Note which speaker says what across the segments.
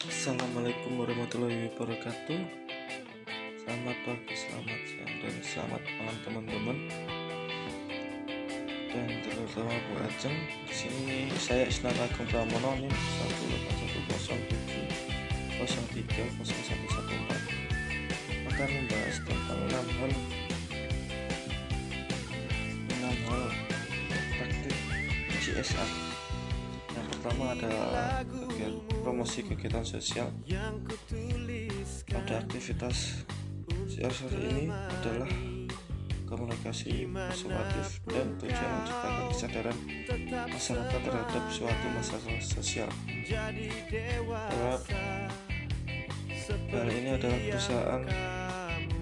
Speaker 1: Assalamualaikum warahmatullahi wabarakatuh. Selamat pagi, selamat siang, dan selamat malam teman-teman. Dan terutama Bu Ajeng di sini saya Isnar Agung Pramono NIM 18107 03 0114 akan membahas tentang 6 hal 6 hal praktik CSR pertama adalah promosi kegiatan sosial pada aktivitas CSR ini adalah komunikasi persuasif dan tujuan menciptakan kesadaran masyarakat terhadap suatu masalah sosial. Dalam hal ini adalah perusahaan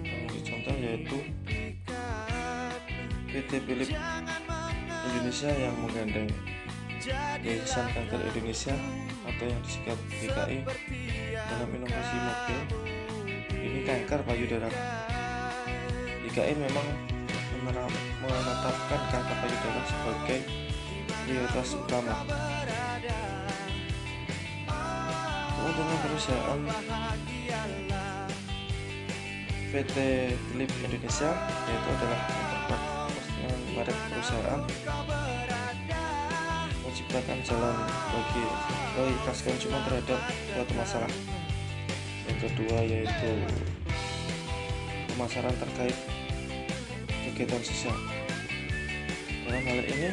Speaker 1: yang contoh yaitu PT Philip Indonesia yang menggandeng Yayasan Kanker Indonesia atau yang disingkat GKI dalam inovasi mobil. Ini kanker payudara. GKI memang menetapkan kanker payudara sebagai prioritas utama. Keuntungan perusahaan PT Philip Indonesia yaitu adalah memperkuat kepentingan perusahaan menciptakan jalan bagi loyalitas konsumen terhadap suatu masalah. Yang kedua yaitu pemasaran terkait kegiatan sosial. Dalam hal ini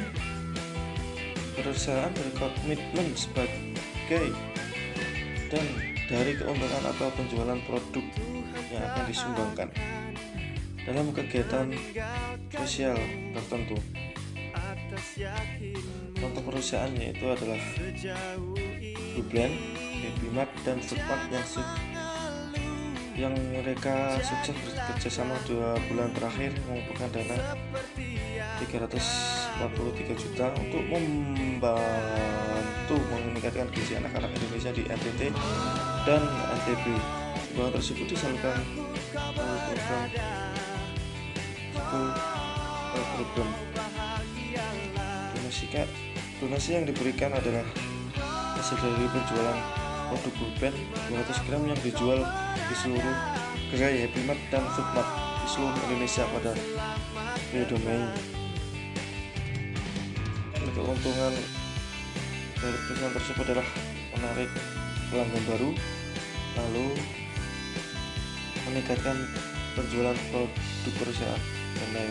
Speaker 1: perusahaan berkomitmen sebagai dan dari keuntungan atau penjualan produk yang akan disumbangkan dalam kegiatan sosial tertentu perusahaan yaitu adalah Blend, Baby Mart, dan Foodmart yang yang mereka sukses bekerja sama dua bulan terakhir mengumpulkan dana 343 juta untuk membantu meningkatkan gizi anak-anak Indonesia di NTT dan NTB. Uang tersebut disalurkan program program donasi donasi yang diberikan adalah hasil dari penjualan produk pulpen 200 gram yang dijual di seluruh gerai Happy Mart dan Foodmart di seluruh Indonesia pada periode Mei. Keuntungan dari perusahaan tersebut adalah menarik pelanggan baru lalu meningkatkan penjualan produk perusahaan dan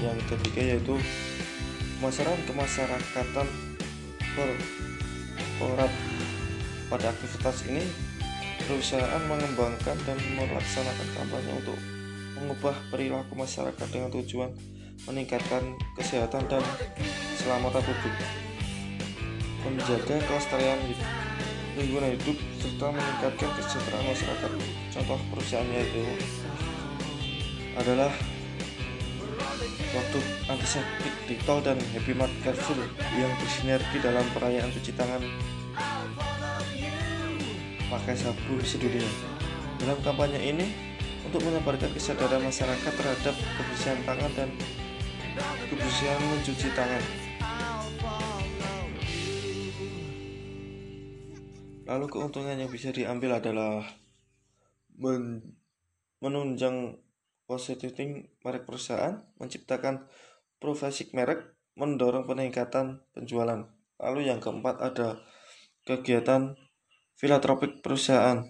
Speaker 1: yang ketiga yaitu pemasaran kemasyarakatan korporat pada aktivitas ini perusahaan mengembangkan dan melaksanakan kampanye untuk mengubah perilaku masyarakat dengan tujuan meningkatkan kesehatan dan keselamatan publik menjaga kelestarian lingkungan hidup serta meningkatkan kesejahteraan masyarakat. Contoh perusahaan yaitu adalah waktu antiseptik Ditol dan Happy Mart Carrefour yang bersinergi dalam perayaan cuci tangan pakai sabun sedunia. Dalam kampanye ini untuk menyebarkan kesadaran masyarakat terhadap kebersihan tangan dan kebersihan mencuci tangan. Lalu keuntungan yang bisa diambil adalah menunjang positioning merek perusahaan, menciptakan profesi merek, mendorong peningkatan penjualan. Lalu yang keempat ada kegiatan filantropik perusahaan.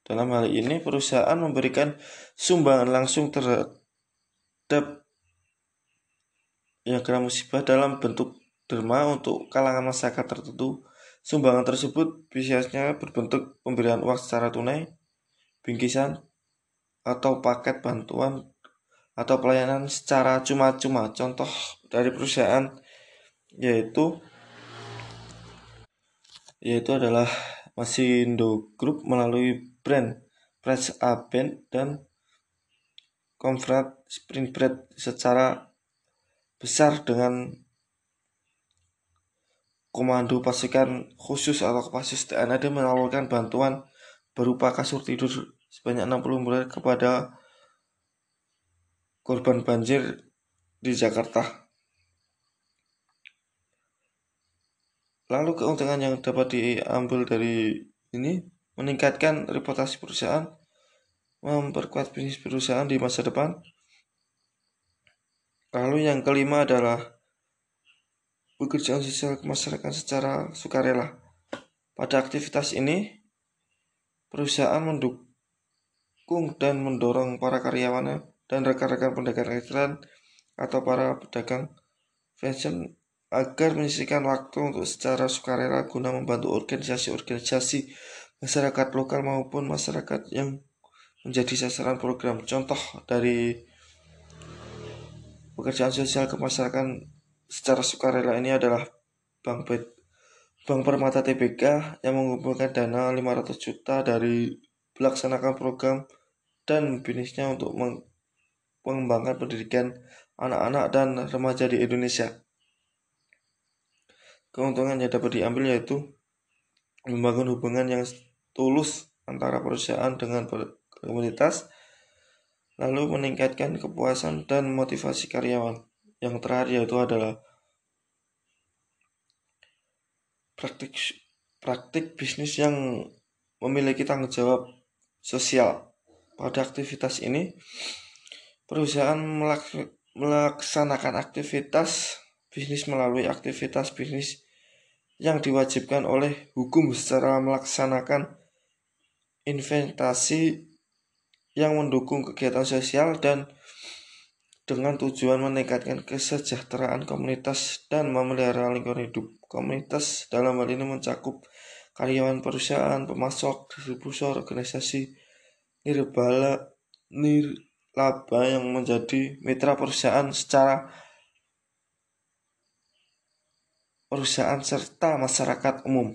Speaker 1: Dalam hal ini perusahaan memberikan sumbangan langsung terhadap yang kena musibah dalam bentuk derma untuk kalangan masyarakat tertentu. Sumbangan tersebut biasanya berbentuk pemberian uang secara tunai, bingkisan, atau paket bantuan atau pelayanan secara cuma-cuma. Contoh dari perusahaan yaitu yaitu adalah Masindo Group melalui brand Fresh Aben dan Comfort Spring Bread secara besar dengan komando pasukan khusus atau Kopassus TNI menawarkan bantuan berupa kasur tidur sebanyak 60 miliar kepada korban banjir di Jakarta. Lalu keuntungan yang dapat diambil dari ini meningkatkan reputasi perusahaan, memperkuat bisnis perusahaan di masa depan. Lalu yang kelima adalah pekerjaan sosial masyarakat secara sukarela. Pada aktivitas ini, perusahaan mendukung dan mendorong para karyawannya dan rekan-rekan pedagang restoran atau para pedagang fashion agar menyisihkan waktu untuk secara sukarela guna membantu organisasi-organisasi masyarakat lokal maupun masyarakat yang menjadi sasaran program. Contoh dari pekerjaan sosial kemasyarakatan secara sukarela ini adalah Bank Bank Permata TBK yang mengumpulkan dana 500 juta dari melaksanakan program dan bisnisnya untuk mengembangkan pendidikan anak-anak dan remaja di Indonesia keuntungan yang dapat diambil yaitu membangun hubungan yang tulus antara perusahaan dengan komunitas, lalu meningkatkan kepuasan dan motivasi karyawan. Yang terakhir yaitu adalah praktik praktik bisnis yang memiliki tanggung jawab sosial. Pada aktivitas ini, perusahaan melaksanakan aktivitas bisnis melalui aktivitas bisnis yang diwajibkan oleh hukum secara melaksanakan investasi yang mendukung kegiatan sosial dan dengan tujuan meningkatkan kesejahteraan komunitas dan memelihara lingkungan hidup. Komunitas dalam hal ini mencakup karyawan perusahaan, pemasok, distributor, organisasi, nirbala, nirlaba yang menjadi mitra perusahaan secara perusahaan serta masyarakat umum.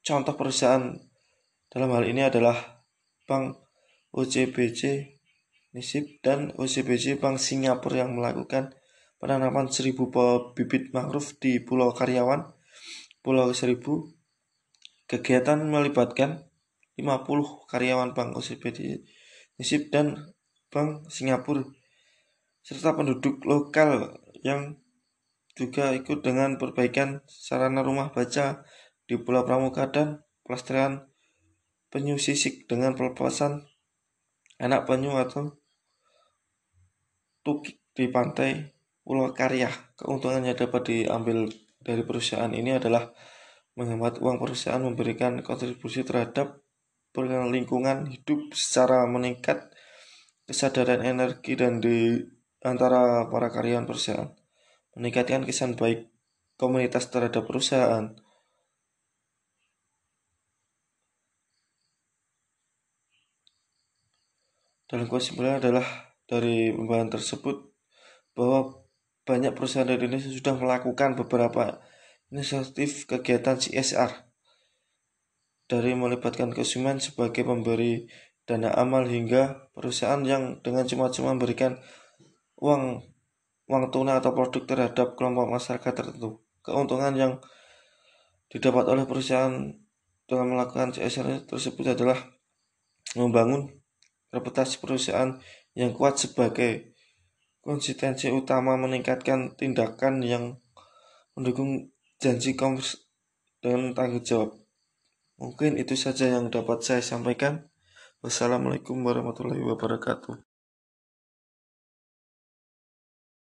Speaker 1: Contoh perusahaan dalam hal ini adalah Bank OCBC Nisip dan OCBC Bank Singapura yang melakukan penanaman 1000 bibit mangrove di Pulau Karyawan, Pulau Seribu. Kegiatan melibatkan 50 karyawan Bank OCBC Nisip dan Bank Singapura serta penduduk lokal yang juga ikut dengan perbaikan sarana rumah baca di Pulau Pramuka dan pelestarian penyu sisik dengan pelepasan anak penyu atau tukik di pantai Pulau Karya. Keuntungan yang dapat diambil dari perusahaan ini adalah menghemat uang perusahaan memberikan kontribusi terhadap lingkungan hidup secara meningkat kesadaran energi dan di antara para karyawan perusahaan meningkatkan kesan baik komunitas terhadap perusahaan. Dalam kesimpulan adalah dari pembahasan tersebut bahwa banyak perusahaan di Indonesia sudah melakukan beberapa inisiatif kegiatan CSR dari melibatkan konsumen sebagai pemberi dana amal hingga perusahaan yang dengan cuma-cuma memberikan uang uang tunai atau produk terhadap kelompok masyarakat tertentu. Keuntungan yang didapat oleh perusahaan dalam melakukan CSR tersebut adalah membangun reputasi perusahaan yang kuat sebagai konsistensi utama meningkatkan tindakan yang mendukung janji komers dan tanggung jawab. Mungkin itu saja yang dapat saya sampaikan. Wassalamualaikum warahmatullahi wabarakatuh.